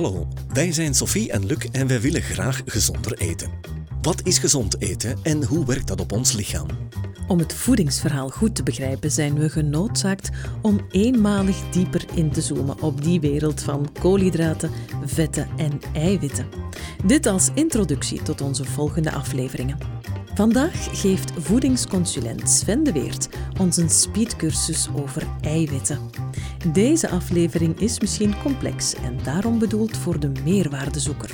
Hallo, wij zijn Sophie en Luc en wij willen graag gezonder eten. Wat is gezond eten en hoe werkt dat op ons lichaam? Om het voedingsverhaal goed te begrijpen zijn we genoodzaakt om eenmalig dieper in te zoomen op die wereld van koolhydraten, vetten en eiwitten. Dit als introductie tot onze volgende afleveringen. Vandaag geeft voedingsconsulent Sven de Weert ons een speedcursus over eiwitten. Deze aflevering is misschien complex en daarom bedoeld voor de meerwaardezoeker.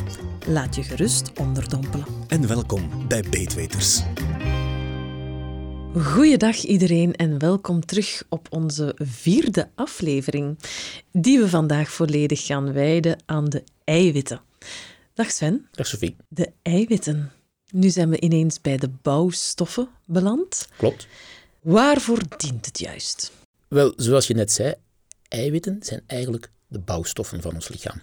Laat je gerust onderdompelen. En welkom bij Beetweters. Goeiedag iedereen en welkom terug op onze vierde aflevering, die we vandaag volledig gaan wijden aan de eiwitten. Dag Sven. Dag Sophie. De eiwitten. Nu zijn we ineens bij de bouwstoffen beland. Klopt. Waarvoor dient het juist? Wel, zoals je net zei, eiwitten zijn eigenlijk de bouwstoffen van ons lichaam.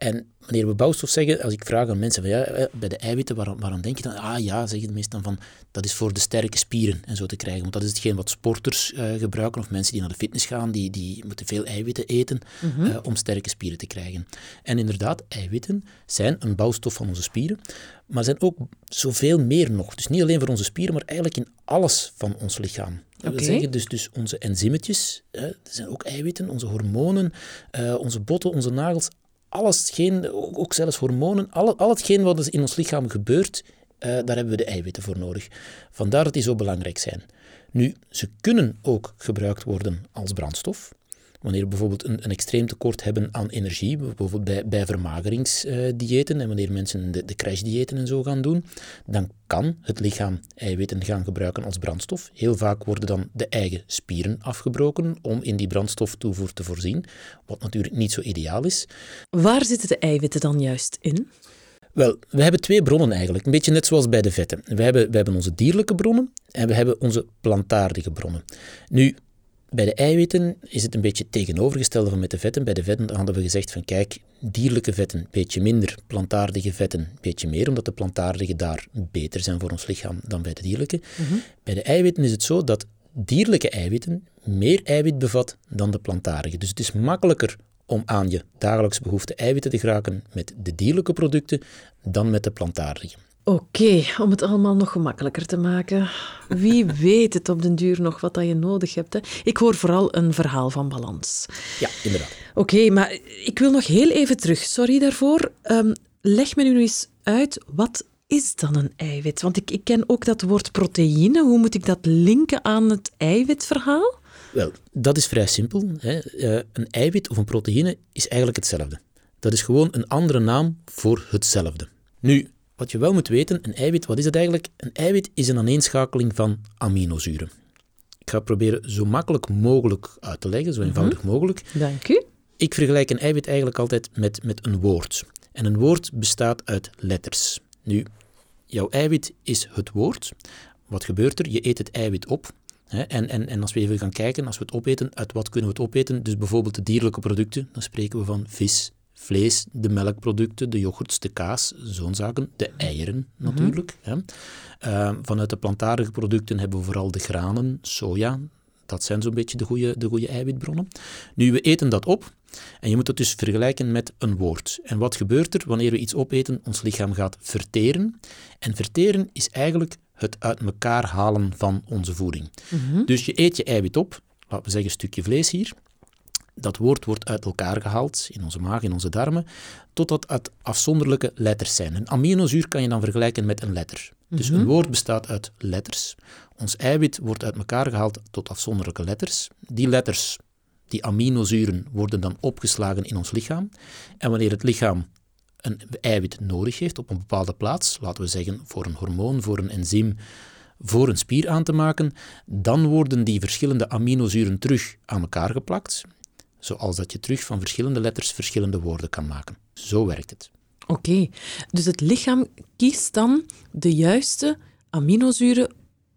En wanneer we bouwstof zeggen, als ik vraag aan mensen van ja, eh, bij de eiwitten, waaraan, waaraan denk je dan? Ah ja, zeggen de meesten dan van dat is voor de sterke spieren en zo te krijgen. Want dat is hetgeen wat sporters uh, gebruiken of mensen die naar de fitness gaan, die, die moeten veel eiwitten eten mm uh, om sterke spieren te krijgen. En inderdaad, eiwitten zijn een bouwstof van onze spieren, maar zijn ook zoveel meer nog. Dus niet alleen voor onze spieren, maar eigenlijk in alles van ons lichaam. Dat wil zeggen, dus, dus onze enzymetjes, hè, dat zijn ook eiwitten, onze hormonen, uh, onze botten, onze nagels, alles, geen, ook zelfs hormonen, al, al hetgeen wat in ons lichaam gebeurt, uh, daar hebben we de eiwitten voor nodig. Vandaar dat die zo belangrijk zijn. Nu, ze kunnen ook gebruikt worden als brandstof. Wanneer we bijvoorbeeld een, een extreem tekort hebben aan energie, bijvoorbeeld bij, bij vermageringsdiëten en wanneer mensen de, de crashdiëten en zo gaan doen, dan kan het lichaam eiwitten gaan gebruiken als brandstof. Heel vaak worden dan de eigen spieren afgebroken om in die brandstoftoevoer te voorzien, wat natuurlijk niet zo ideaal is. Waar zitten de eiwitten dan juist in? Wel, we hebben twee bronnen eigenlijk, een beetje net zoals bij de vetten. We hebben, we hebben onze dierlijke bronnen en we hebben onze plantaardige bronnen. Nu, bij de eiwitten is het een beetje het tegenovergestelde van met de vetten. Bij de vetten hadden we gezegd van kijk, dierlijke vetten een beetje minder, plantaardige vetten een beetje meer, omdat de plantaardige daar beter zijn voor ons lichaam dan bij de dierlijke. Mhm. Bij de eiwitten is het zo dat dierlijke eiwitten meer eiwit bevat dan de plantaardige. Dus het is makkelijker om aan je dagelijks behoefte eiwitten te geraken met de dierlijke producten dan met de plantaardige. Oké, om het allemaal nog gemakkelijker te maken. Wie weet het op den duur nog wat dat je nodig hebt. Hè? Ik hoor vooral een verhaal van balans. Ja, inderdaad. Oké, maar ik wil nog heel even terug. Sorry daarvoor. Um, leg me nu eens uit, wat is dan een eiwit? Want ik, ik ken ook dat woord proteïne. Hoe moet ik dat linken aan het eiwitverhaal? Wel, dat is vrij simpel. Hè. Uh, een eiwit of een proteïne is eigenlijk hetzelfde. Dat is gewoon een andere naam voor hetzelfde. Nu, wat je wel moet weten, een eiwit, wat is het eigenlijk? Een eiwit is een aaneenschakeling van aminozuren. Ik ga het proberen zo makkelijk mogelijk uit te leggen, zo eenvoudig mm -hmm. mogelijk. Dank u. Ik vergelijk een eiwit eigenlijk altijd met, met een woord. En een woord bestaat uit letters. Nu, jouw eiwit is het woord. Wat gebeurt er? Je eet het eiwit op. Hè? En, en, en als we even gaan kijken, als we het opeten, uit wat kunnen we het opeten? Dus bijvoorbeeld de dierlijke producten, dan spreken we van vis, vlees, de melkproducten, de yoghurts, de kaas, zo'n zaken. De eieren natuurlijk. Mm -hmm. uh, vanuit de plantaardige producten hebben we vooral de granen, soja. Dat zijn zo'n beetje de goede, de goede eiwitbronnen. Nu, we eten dat op en je moet het dus vergelijken met een woord. En wat gebeurt er wanneer we iets opeten? Ons lichaam gaat verteren. En verteren is eigenlijk het uit elkaar halen van onze voeding. -hmm. Dus je eet je eiwit op, laten we zeggen een stukje vlees hier, dat woord wordt uit elkaar gehaald, in onze maag, in onze darmen, totdat het afzonderlijke letters zijn. Een aminozuur kan je dan vergelijken met een letter. Dus een woord bestaat uit letters. Ons eiwit wordt uit elkaar gehaald tot afzonderlijke letters. Die letters, die aminozuren, worden dan opgeslagen in ons lichaam. En wanneer het lichaam een eiwit nodig heeft op een bepaalde plaats, laten we zeggen voor een hormoon, voor een enzym, voor een spier aan te maken, dan worden die verschillende aminozuren terug aan elkaar geplakt zoals dat je terug van verschillende letters verschillende woorden kan maken. Zo werkt het. Oké, okay. dus het lichaam kiest dan de juiste aminozuren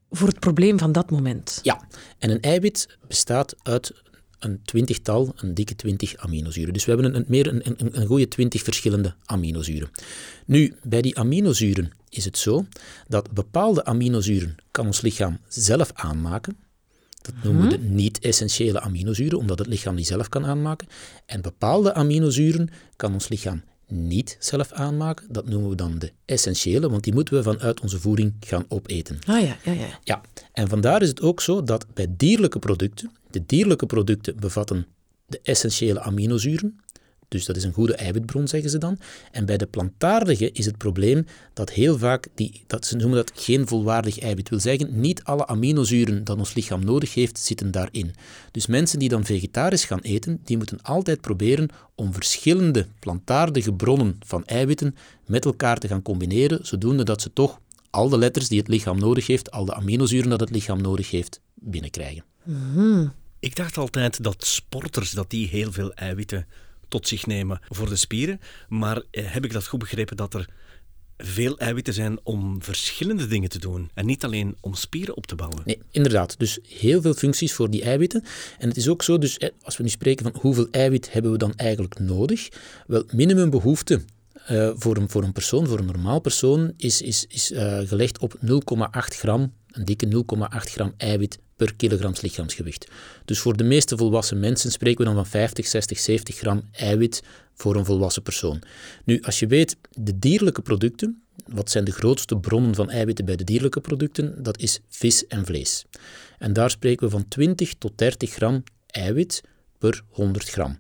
voor het probleem van dat moment. Ja, en een eiwit bestaat uit een twintigtal, een dikke twintig aminozuren. Dus we hebben een, meer een, een, een goede twintig verschillende aminozuren. Nu, bij die aminozuren is het zo dat bepaalde aminozuren kan ons lichaam zelf aanmaken. Dat noemen we de niet-essentiële aminozuren, omdat het lichaam die zelf kan aanmaken. En bepaalde aminozuren kan ons lichaam niet zelf aanmaken. Dat noemen we dan de essentiële, want die moeten we vanuit onze voeding gaan opeten. Ah ja, ja, ja. Ja, en vandaar is het ook zo dat bij dierlijke producten, de dierlijke producten bevatten de essentiële aminozuren, dus dat is een goede eiwitbron, zeggen ze dan. En bij de plantaardige is het probleem dat heel vaak, die, dat ze noemen dat geen volwaardig eiwit. wil zeggen, niet alle aminozuren dat ons lichaam nodig heeft, zitten daarin. Dus mensen die dan vegetarisch gaan eten, die moeten altijd proberen om verschillende plantaardige bronnen van eiwitten met elkaar te gaan combineren, zodoende dat ze toch al de letters die het lichaam nodig heeft, al de aminozuren dat het lichaam nodig heeft, binnenkrijgen. Ik dacht altijd dat sporters dat die heel veel eiwitten tot zich nemen voor de spieren. Maar eh, heb ik dat goed begrepen dat er veel eiwitten zijn om verschillende dingen te doen en niet alleen om spieren op te bouwen? Nee, inderdaad. Dus heel veel functies voor die eiwitten. En het is ook zo, dus eh, als we nu spreken van hoeveel eiwit hebben we dan eigenlijk nodig? Wel, minimumbehoefte uh, voor, een, voor een persoon, voor een normaal persoon, is, is, is gelegd op 0,8 gram, een dikke 0,8 gram eiwit per kilogram lichaamsgewicht. Dus voor de meeste volwassen mensen spreken we dan van 50, 60, 70 gram eiwit voor een volwassen persoon. Nu, als je weet, de dierlijke producten, wat zijn de grootste bronnen van eiwitten bij de dierlijke producten? Dat is vis en vlees. En daar spreken we van 20 tot 30 gram eiwit per 100 gram.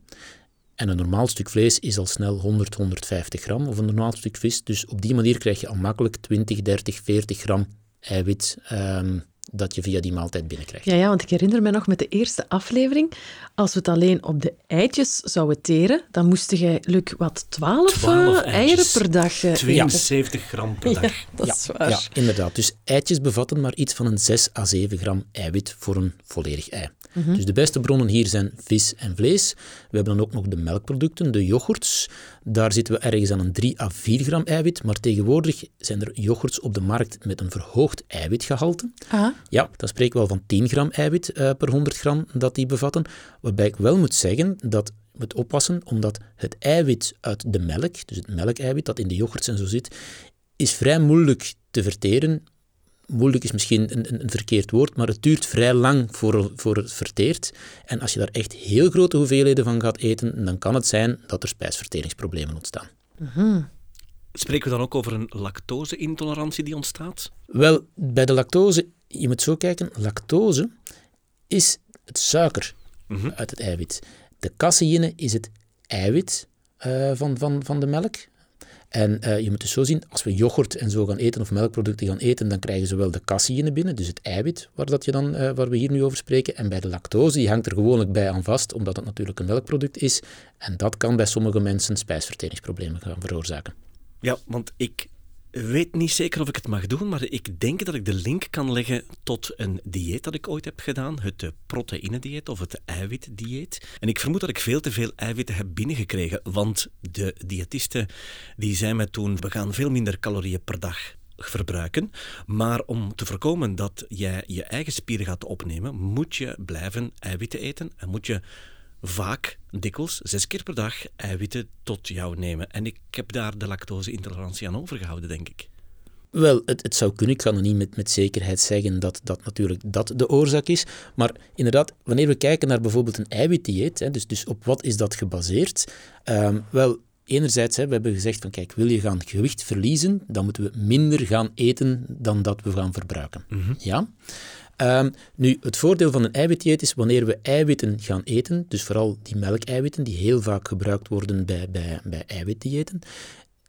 En een normaal stuk vlees is al snel 100, 150 gram, of een normaal stuk vis. Dus op die manier krijg je al makkelijk 20, 30, 40 gram eiwit um, dat je via die maaltijd binnenkrijgt. Ja, ja, want ik herinner me nog met de eerste aflevering, als we het alleen op de eitjes zouden teren, dan moest jij, Luc, wat, 12, uh, eieren per dag uh, 72 gram per dag. Ja, dat ja, is waar. Ja, inderdaad. Dus eitjes bevatten maar iets van een 6 à 7 gram eiwit voor een volledig ei. Mm -hmm. Dus de beste bronnen hier zijn vis en vlees. We hebben dan ook nog de melkproducten, de yoghurts. Daar zitten we ergens aan een 3 à 4 gram eiwit, maar tegenwoordig zijn er yoghurts op de markt met een verhoogd eiwitgehalte. Ah. Ja, dan spreken we al van 10 gram eiwit uh, per 100 gram dat die bevatten. Waarbij ik wel moet zeggen dat moet oppassen, omdat het eiwit uit de melk, dus het melkeiwit dat in de yoghurts en zo zit, is vrij moeilijk te verteren. Moeilijk is misschien een, een, een verkeerd woord, maar het duurt vrij lang voor, voor het verteert. En als je daar echt heel grote hoeveelheden van gaat eten, dan kan het zijn dat er spijsverteringsproblemen ontstaan. Mm -hmm. Spreken we dan ook over een lactose-intolerantie die ontstaat? Wel, bij de lactose, je moet zo kijken, lactose is het suiker mm -hmm. uit het eiwit. De caseïne is het eiwit uh, van, van, van de melk. En uh, je moet dus zo zien, als we yoghurt en zo gaan eten of melkproducten gaan eten, dan krijgen ze wel de caseïne binnen, dus het eiwit waar, dat je dan, uh, waar we hier nu over spreken. En bij de lactose, die hangt er gewoonlijk bij aan vast, omdat het natuurlijk een melkproduct is. En dat kan bij sommige mensen spijsverteringsproblemen gaan veroorzaken. Ja, want ik weet niet zeker of ik het mag doen, maar ik denk dat ik de link kan leggen tot een dieet dat ik ooit heb gedaan, het proteïnedieet of het eiwitdieet. En ik vermoed dat ik veel te veel eiwitten heb binnengekregen, want de diëtisten die zei mij toen, we gaan veel minder calorieën per dag verbruiken. Maar om te voorkomen dat jij je eigen spieren gaat opnemen, moet je blijven eiwitten eten en moet je vaak, dikwijls, zes keer per dag eiwitten tot jou nemen. En ik heb daar de lactose-intolerantie aan overgehouden, denk ik. Wel, het, het zou kunnen. Ik kan er niet met, met zekerheid zeggen dat dat natuurlijk dat de oorzaak is. Maar inderdaad, wanneer we kijken naar bijvoorbeeld een eiwitdieet, hè, dus, dus op wat is dat gebaseerd? Um, wel, enerzijds, hè, we hebben gezegd van kijk, wil je gaan gewicht verliezen, dan moeten we minder gaan eten dan dat we gaan verbruiken. Mm -hmm. Ja? Um, nu, het voordeel van een eiwitdieet is wanneer we eiwitten gaan eten, dus vooral die melkeiwitten die heel vaak gebruikt worden bij, bij, bij eiwitdiëten,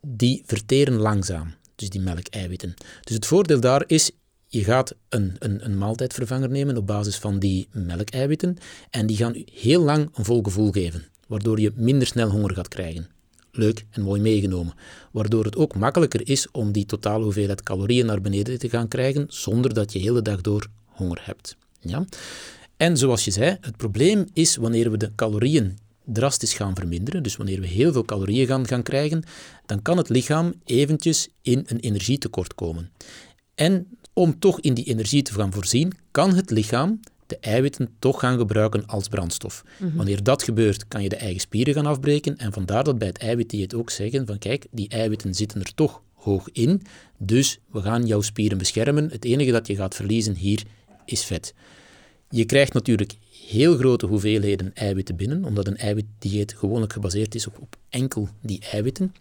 die verteren langzaam, dus die melkeiwitten. Dus het voordeel daar is, je gaat een, een, een maaltijdvervanger nemen op basis van die melkeiwitten en die gaan u heel lang een vol gevoel geven, waardoor je minder snel honger gaat krijgen leuk en mooi meegenomen. Waardoor het ook makkelijker is om die totale hoeveelheid calorieën naar beneden te gaan krijgen, zonder dat je de hele dag door honger hebt. Ja? En zoals je zei, het probleem is wanneer we de calorieën drastisch gaan verminderen, dus wanneer we heel veel calorieën gaan, gaan krijgen, dan kan het lichaam eventjes in een energietekort komen. En om toch in die energie te gaan voorzien, kan het lichaam de eiwitten toch gaan gebruiken als brandstof. Mm -hmm. Wanneer dat gebeurt, kan je de eigen spieren gaan afbreken en vandaar dat bij het eiwitdieet ook zeggen van kijk, die eiwitten zitten er toch hoog in, dus we gaan jouw spieren beschermen. Het enige dat je gaat verliezen hier is vet. Je krijgt natuurlijk heel grote hoeveelheden eiwitten binnen, omdat een eiwitdieet gewoonlijk gebaseerd is op, op enkel die eiwitten.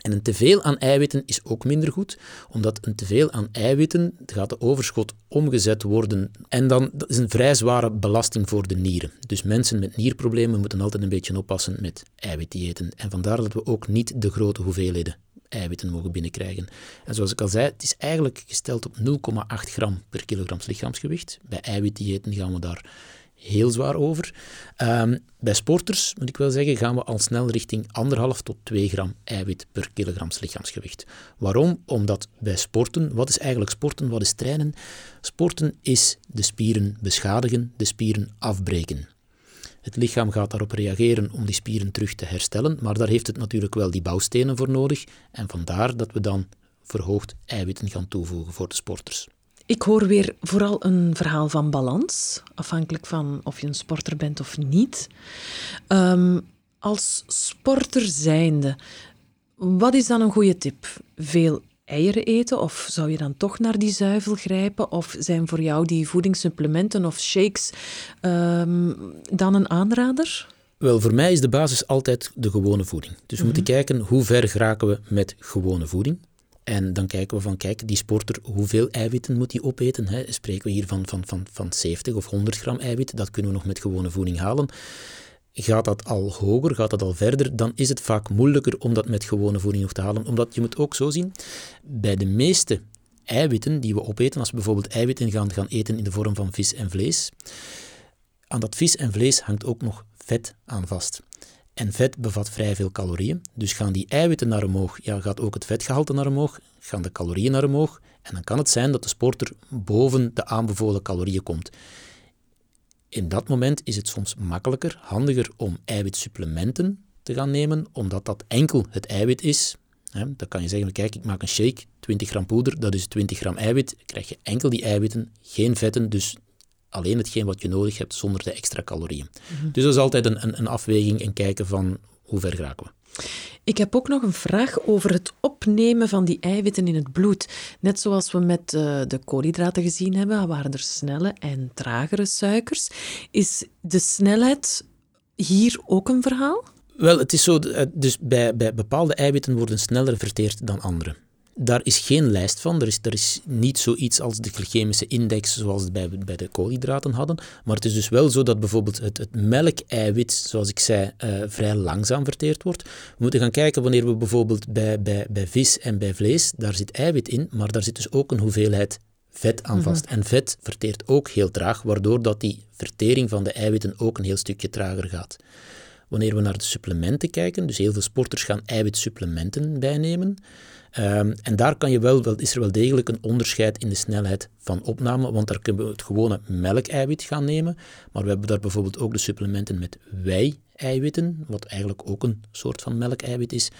En een teveel aan eiwitten is ook minder goed, omdat een teveel aan eiwitten gaat de overschot omgezet worden. En dan dat is een vrij zware belasting voor de nieren. Dus mensen met nierproblemen moeten altijd een beetje oppassen met eiwitdiëten. En vandaar dat we ook niet de grote hoeveelheden eiwitten mogen binnenkrijgen. En zoals ik al zei, het is eigenlijk gesteld op 0,8 gram per kilogram lichaamsgewicht. Bij eiwitdiëten gaan we daar heel zwaar over. Um, bij sporters, moet ik wel zeggen, gaan we al snel richting 1,5 tot 2 gram eiwit per kilogram lichaamsgewicht. Waarom? Omdat bij sporten, wat is eigenlijk sporten, wat is trainen? Sporten is de spieren beschadigen, de spieren afbreken. Het lichaam gaat daarop reageren om die spieren terug te herstellen, maar daar heeft het natuurlijk wel die bouwstenen voor nodig. En vandaar dat we dan verhoogd eiwitten gaan toevoegen voor de sporters. Ik hoor weer vooral een verhaal van balans, afhankelijk van of je een sporter bent of niet. Um, als sporter zijnde, wat is dan een goede tip? Veel eieren eten of zou je dan toch naar die zuivel grijpen? Of zijn voor jou die voedingssupplementen of shakes um, dan een aanrader? Wel, voor mij is de basis altijd de gewone voeding. Dus we moeten mhm. kijken hoe ver geraken we met gewone voeding. En dan kijken we van, kijk, die sporter, hoeveel eiwitten moet hij opeten? Hè? Spreken we hier van, van, van, van 70 of 100 gram eiwit? Dat kunnen we nog met gewone voeding halen. Gaat dat al hoger, gaat dat al verder, dan is het vaak moeilijker om dat met gewone voeding nog te halen. Omdat je moet ook zo zien, bij de meeste eiwitten die we opeten, als we bijvoorbeeld eiwitten gaan, eten in de vorm van vis en vlees, aan dat vis en vlees hangt ook nog vet aan vast. En vet bevat vrij veel calorieën. Dus gaan die eiwitten naar omhoog, ja, gaat ook het vetgehalte naar omhoog, gaan de calorieën naar omhoog. En dan kan het zijn dat de sporter boven de aanbevolen calorieën komt. In dat moment is het soms makkelijker, handiger om eiwitsupplementen te gaan nemen, omdat dat enkel het eiwit is. Dan kan je zeggen, kijk, ik maak een shake, 20 gram poeder, dat is 20 gram eiwit. krijg je enkel die eiwitten, geen vetten, dus alleen hetgeen wat je nodig hebt zonder de extra calorieën. Mhm. Dus dat is altijd een, een, een afweging en kijken van hoe ver geraken we. Ik heb ook nog een vraag over het opnemen van die eiwitten in het bloed. Net zoals we met uh, de koolhydraten gezien hebben, waren er snelle en tragere suikers. Is de snelheid hier ook een verhaal? Wel, het is zo, eh, dus bij, bij bepaalde eiwitten worden sneller verteerd dan andere. Daar is geen lijst van. Er is, er is niet zoiets als de glycemische index zoals bij, bij de koolhydraten hadden. Maar het is dus wel zo dat bijvoorbeeld het, het melkeiwit, zoals ik zei, uh, vrij langzaam verteerd wordt. We moeten gaan kijken wanneer we bijvoorbeeld bij, bij, bij vis en bij vlees, daar zit eiwit in, maar daar zit dus ook een hoeveelheid vet aan mhm. vast. En vet verteert ook heel traag, waardoor dat die vertering van de eiwitten ook een heel stukje trager gaat. Wanneer we naar de supplementen kijken, dus heel veel sporters gaan eiwitsupplementen bijnemen, Um, en daar kan je wel, is er wel degelijk een onderscheid in de snelheid van opname, want daar kunnen we het gewone melkeiwit gaan nemen, maar we hebben daar bijvoorbeeld ook de supplementen met wei-eiwitten, wat eigenlijk ook een soort van melkeiwit is.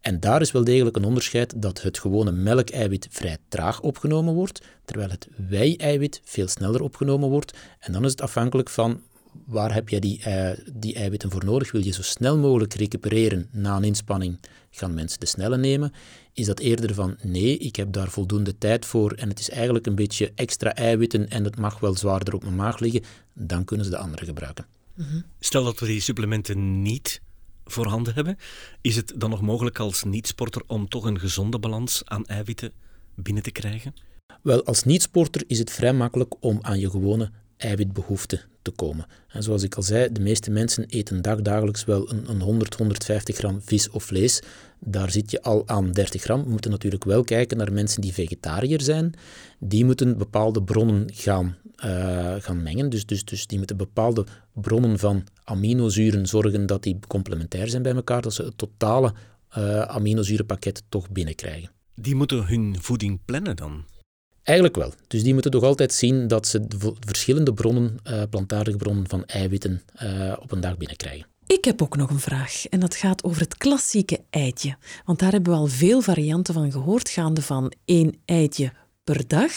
En daar is wel degelijk een onderscheid dat het gewone melkeiwit vrij traag opgenomen wordt, terwijl het wei-eiwit veel sneller opgenomen wordt. En dan is het afhankelijk van waar heb je die, uh, die eiwitten voor nodig? Wil je zo snel mogelijk recupereren na een inspanning? Gaan mensen de snelle nemen? Is dat eerder van nee, ik heb daar voldoende tijd voor en het is eigenlijk een beetje extra eiwitten en het mag wel zwaarder op mijn maag liggen? Dan kunnen ze de andere gebruiken. Mhm. Stel dat we die supplementen niet voorhanden hebben, is het dan nog mogelijk als niet-sporter om toch een gezonde balans aan eiwitten binnen te krijgen? Wel, als niet-sporter is het vrij makkelijk om aan je gewone eiwitbehoefte te komen. En zoals ik al zei, de meeste mensen eten dagdagelijks wel een, een 100, 150 gram vis of vlees. Daar zit je al aan 30 gram. We moeten natuurlijk wel kijken naar mensen die vegetariër zijn. Die moeten bepaalde bronnen gaan, uh, gaan mengen. Dus, dus, dus die moeten bepaalde bronnen van aminozuren zorgen dat die complementair zijn bij elkaar, dat ze het totale uh, aminozurenpakket toch binnenkrijgen. Die moeten hun voeding plannen dan? Eigenlijk wel. Dus die moeten toch altijd zien dat ze de verschillende bronnen, uh, plantaardige bronnen van eiwitten, uh, op een dag binnenkrijgen. Ik heb ook nog een vraag en dat gaat over het klassieke eitje. Want daar hebben we al veel varianten van gehoord, gaande van één eitje per dag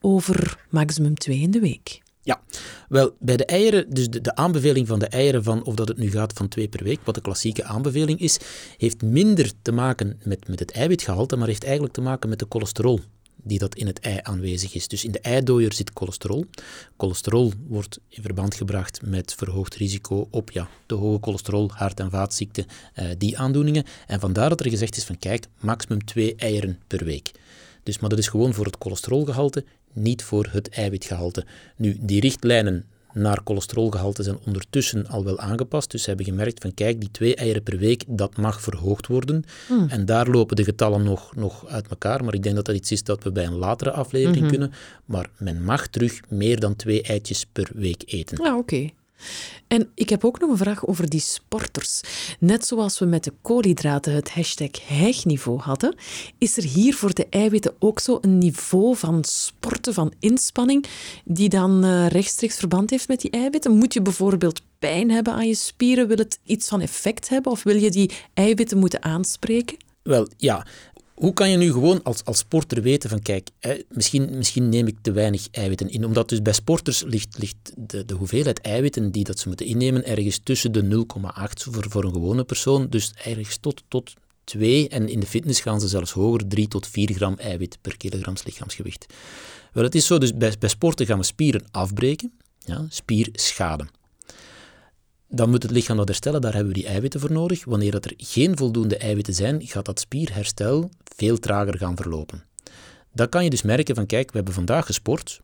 over maximum twee in de week. Ja, wel, bij de eieren, dus de, de, aanbeveling van de eieren van of dat het nu gaat van twee per week, wat de klassieke aanbeveling is, heeft minder te maken met, met het eiwitgehalte, maar heeft eigenlijk te maken met de cholesterol die dat in het ei aanwezig is. Dus in de eidooier zit cholesterol. Cholesterol wordt in verband gebracht met verhoogd risico op ja, de hoge cholesterol, hart- en vaatziekten, eh, die aandoeningen. En vandaar dat er gezegd is van kijk, maximum twee eieren per week. Dus, maar dat is gewoon voor het cholesterolgehalte, niet voor het eiwitgehalte. Nu, die richtlijnen naar cholesterolgehalte zijn ondertussen al wel aangepast. Dus ze hebben gemerkt van kijk, die twee eieren per week, dat mag verhoogd worden. Hmm. En daar lopen de getallen nog, nog uit elkaar. Maar ik denk dat dat iets is dat we bij een latere aflevering Mhm. kunnen. Maar men mag terug meer dan twee eitjes per week eten. Ja, oké. En ik heb ook nog een vraag over die sporters. Net zoals we met de koolhydraten het hashtag hijgniveau hadden, is er hier voor de eiwitten ook zo een niveau van sporten, van inspanning, die dan eh, rechtstreeks verband heeft met die eiwitten? Moet je bijvoorbeeld pijn hebben aan je spieren? Wil het iets van effect hebben? Of wil je die eiwitten moeten aanspreken? Wel, ja. Hoe kan je nu gewoon als, als sporter weten van kijk, misschien, misschien neem ik te weinig eiwitten in. Omdat dus bij sporters ligt, ligt de, de hoeveelheid eiwitten die dat ze moeten innemen ergens tussen de 0,8 voor, voor een gewone persoon. Dus ergens tot, tot 2 en in de fitness gaan ze zelfs hoger, 3 tot 4 gram eiwit per kilogram lichaamsgewicht. Wel, het is zo, dus bij, bij sporten gaan we spieren afbreken, ja, spierschade. Dan moet het lichaam dat herstellen, daar hebben we die eiwitten voor nodig. Wanneer dat er geen voldoende eiwitten zijn, gaat dat spierherstel veel trager gaan verlopen. Dan kan je dus merken van, kijk, we hebben vandaag gesport.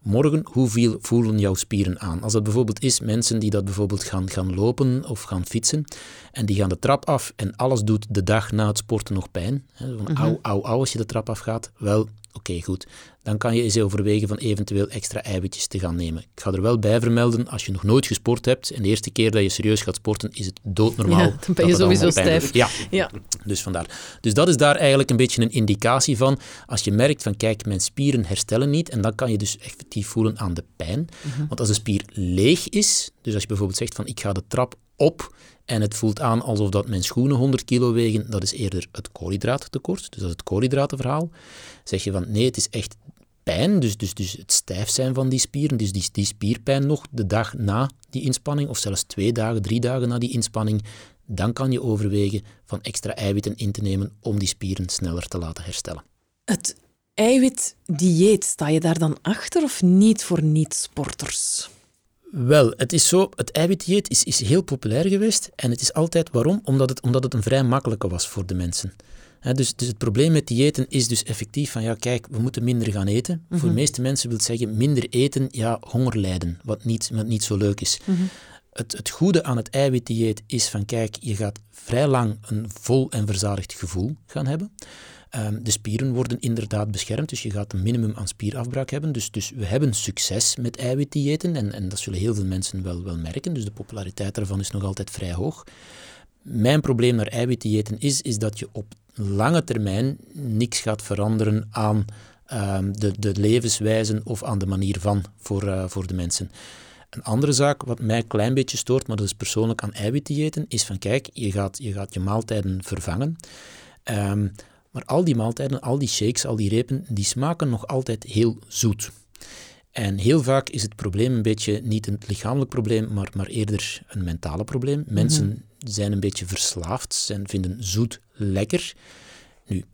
Morgen, hoeveel voelen jouw spieren aan? Als dat bijvoorbeeld is mensen die dat bijvoorbeeld gaan, gaan lopen of gaan fietsen en die gaan de trap af en alles doet de dag na het sporten nog pijn. Hè, van au, au, au als je de trap afgaat. Wel, oké, goed. Dan kan je eens overwegen van eventueel extra eiwitjes te gaan nemen. Ik ga er wel bij vermelden, als je nog nooit gesport hebt en de eerste keer dat je serieus gaat sporten, is het doodnormaal. Ja, dan ben je sowieso stijf. Ja, Ja. dus vandaar. Dus dat is daar eigenlijk een beetje een indicatie van. Als je merkt van, kijk, mijn spieren herstellen niet, en dan kan je dus effectief voelen aan de pijn. Want als de spier leeg is, dus als je bijvoorbeeld zegt van, ik ga de trap op en het voelt aan alsof dat mijn schoenen 100 kilo wegen, dat is eerder het koolhydraattekort, dus dat is het koolhydratenverhaal. Zeg je van, nee, het is echt pijn, dus, dus, dus het stijf zijn van die spieren, dus die, die spierpijn nog de dag na die inspanning, of zelfs twee dagen, drie dagen na die inspanning, dan kan je overwegen van extra eiwitten in te nemen om die spieren sneller te laten herstellen. Het eiwitdieet, sta je daar dan achter of niet voor niet-sporters? Wel, het is zo, het eiwitdieet is, is heel populair geweest en het is altijd waarom? Omdat het, omdat het een vrij makkelijke was voor de mensen. Dus, dus het probleem met diëten is dus effectief van, ja kijk, we moeten minder gaan eten. Voor de meeste mensen wil het zeggen, minder eten, ja, honger lijden, wat niet, wat niet zo leuk is. Het, het goede aan het eiwitdieet is van, kijk, je gaat vrij lang een vol en verzadigd gevoel gaan hebben. Ehm, de spieren worden inderdaad beschermd, dus je gaat een minimum aan spierafbraak hebben. Dus, dus we hebben succes met eiwitdiëten en, en dat zullen heel veel mensen wel, wel merken. Dus de populariteit daarvan is nog altijd vrij hoog. Mijn probleem naar eiwitdiëten is, is dat je op lange termijn niks gaat veranderen aan ehm, de, de levenswijze of aan de manier van voor, eh, voor de mensen. Een andere zaak wat mij een klein beetje stoort, maar dat is persoonlijk aan eiwitdiëten, is van kijk, je gaat je, gaat je maaltijden vervangen. Ehm, maar al die maaltijden, al die shakes, al die repen, die smaken nog altijd heel zoet. En heel vaak is het probleem een beetje niet een lichamelijk probleem, maar, maar eerder een mentale probleem. Mensen zijn een beetje verslaafd, zijn, vinden zoet lekker. Nu,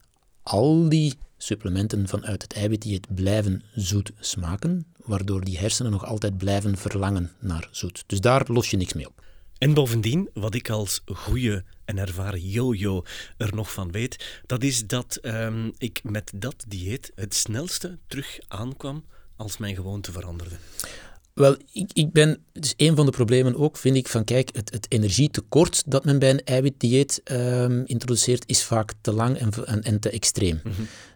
al die supplementen vanuit het eiwitdieet blijven zoet smaken, waardoor die hersenen nog altijd blijven verlangen naar zoet. Dus daar los je niks mee op. En bovendien, wat ik als goede en ervaren yo-yo er nog van weet, dat is dat ehm, ik met dat dieet het snelste terug aankwam als mijn gewoonte veranderde. Wel, ik, ik ben, dus een van de problemen ook, vind ik, van kijk, het, het energietekort dat men bij een eiwitdieet ehm, introduceert, is vaak te lang en, en, en te extreem.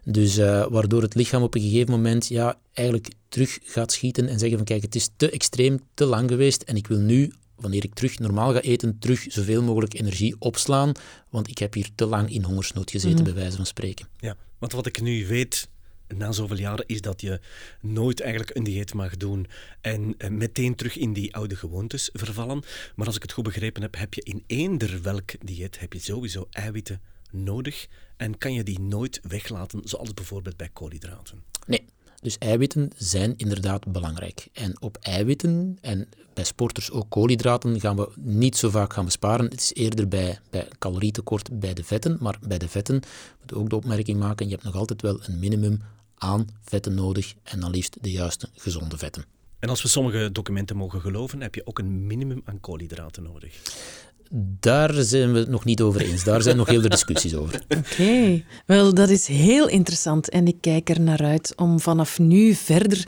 Dus eh, waardoor het lichaam op een gegeven moment ja, eigenlijk terug gaat schieten en zeggen van kijk, het is te extreem, te lang geweest en ik wil nu, wanneer ik terug normaal ga eten, terug zoveel mogelijk energie opslaan, want ik heb hier te lang in hongersnood gezeten, bij wijze van spreken. Ja, want wat ik nu weet na zoveel jaren is dat je nooit eigenlijk een dieet mag doen en eh, meteen terug in die oude gewoontes vervallen. Maar als ik het goed begrepen heb, heb je in eender welk dieet heb je sowieso eiwitten nodig en kan je die nooit weglaten, zoals bijvoorbeeld bij koolhydraten. Nee, dus eiwitten zijn inderdaad belangrijk. En op eiwitten en bij sporters ook koolhydraten gaan we niet zo vaak gaan besparen. Het is eerder bij, bij calorietekort bij de vetten, maar bij de vetten moet je ook de opmerking maken, je hebt nog altijd wel een minimum aan vetten nodig en dan liefst de juiste gezonde vetten. En als we sommige documenten mogen geloven, heb je ook een minimum aan koolhydraten nodig. Daar zijn we het nog niet over eens. Daar zijn nog heel veel discussies over. Oké, wel dat is heel interessant en ik kijk er naar uit om vanaf nu verder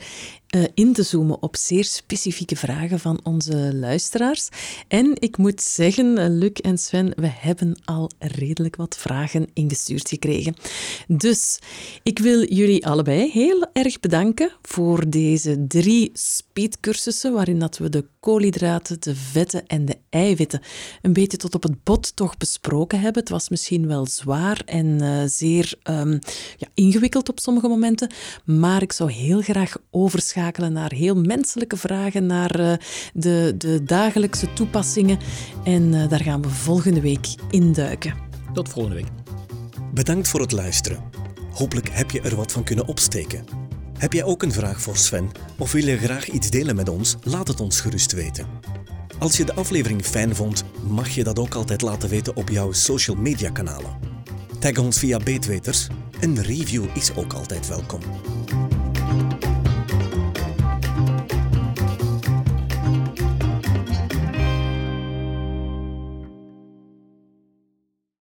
uh, in te zoomen op zeer specifieke vragen van onze luisteraars. En ik moet zeggen, uh, Luc en Sven, we hebben al redelijk wat vragen ingestuurd gekregen. Dus ik wil jullie allebei heel erg bedanken voor deze drie speedcursussen waarin dat we de koolhydraten, de vetten en de eiwitten een beetje tot op het bot toch besproken hebben. Het was misschien wel zwaar en uh, zeer um, ja, ingewikkeld op sommige momenten, maar ik zou heel graag overschakelen naar heel menselijke vragen, naar uh, de, de dagelijkse toepassingen. En uh, daar gaan we volgende week induiken. Tot volgende week. Bedankt voor het luisteren. Hopelijk heb je er wat van kunnen opsteken. Heb jij ook een vraag voor Sven of wil je graag iets delen met ons? Laat het ons gerust weten. Als je de aflevering fijn vond, mag je dat ook altijd laten weten op jouw social media kanalen. Tag ons via Beetweters. Een review is ook altijd welkom.